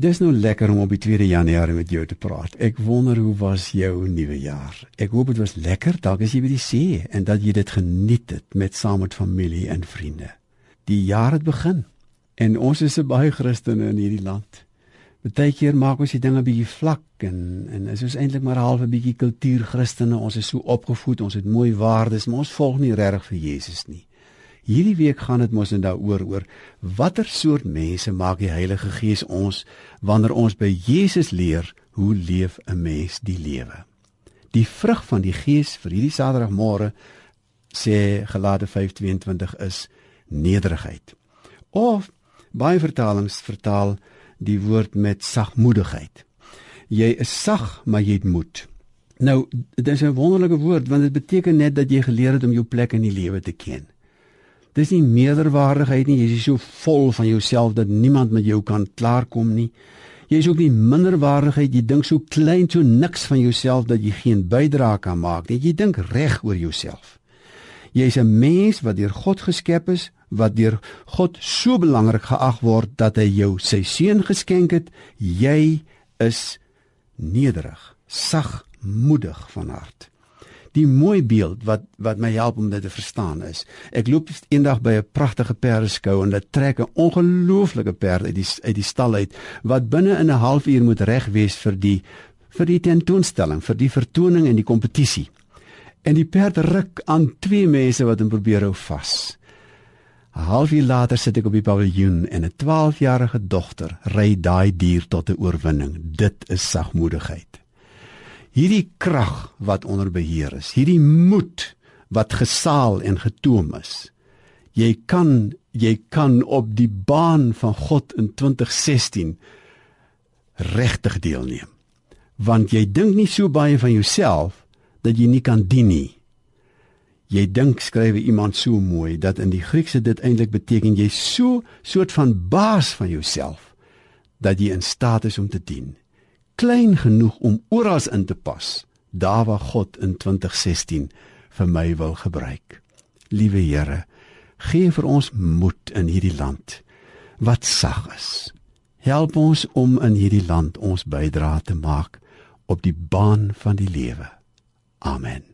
Dis nou lekker om op die 2 Januarie met jou te praat. Ek wonder hoe was jou nuwe jaar? Ek hoop dit was lekker. Dalk is jy by die see en dat jy dit geniet het met saam met familie en vriende. Die jaar het begin en ons is baie Christene in hierdie land. Partykeer maak ons die dinge bietjie vlak en en is ons eintlik maar half 'n bietjie kultuur Christene. Ons is so opgevoed, ons het mooi waardes, maar ons volg nie regtig vir Jesus nie. Hierdie week gaan dit mos en daaroor oor watter soort mense maak die Heilige Gees ons wanneer ons by Jesus leer hoe leef 'n mens die lewe. Die vrug van die Gees vir hierdie Saterdagmôre sê Galate 5:22 is nederigheid. Of baie vertalings vertaal die woord met sagmoedigheid. Jy is sag, maar jy het moed. Nou, dit is 'n wonderlike woord want dit beteken net dat jy geleer het om jou plek in die lewe te ken. Dis nie meerderwaardigheid nie, jy is so vol van jouself dat niemand met jou kan klaarkom nie. Jy is ook nie minderwaardigheid, jy dink so klein so niks van jouself dat jy geen bydrae kan maak nie. Jy dink reg oor jouself. Jy is 'n mens wat deur God geskep is, wat deur God so belangrik geag word dat hy jou sy seun geskenk het. Jy is nederig, sagmoedig van hart die mooi beeld wat wat my help om dit te verstaan is. Ek loop eendag by 'n pragtige perdeskou en hulle trek 'n ongelooflike perd uit die uit die stal uit wat binne in 'n halfuur moet reg wees vir die vir die tentoonstelling, vir die vertoning en die kompetisie. En die perd ruk aan twee mense wat hom probeer hou vas. 'n Halfuur later sit ek op die paviljoen en 'n 12-jarige dogter ry daai dier tot 'n oorwinning. Dit is sagmoedigheid hierdie krag wat onder beheer is, hierdie moed wat gesaal en getoom is. Jy kan jy kan op die baan van God in 2016 regtig deelneem. Want jy dink nie so baie van jouself dat jy nie kan dien nie. Jy dink skrywe iemand so mooi dat in die Griekse dit eintlik beteken jy so soort van baas van jouself dat jy in staat is om te dien klein genoeg om oral in te pas daar waar God in 2016 vir my wil gebruik. Liewe Here, gee vir ons moed in hierdie land wat sag is. Help ons om in hierdie land ons bydrae te maak op die baan van die lewe. Amen.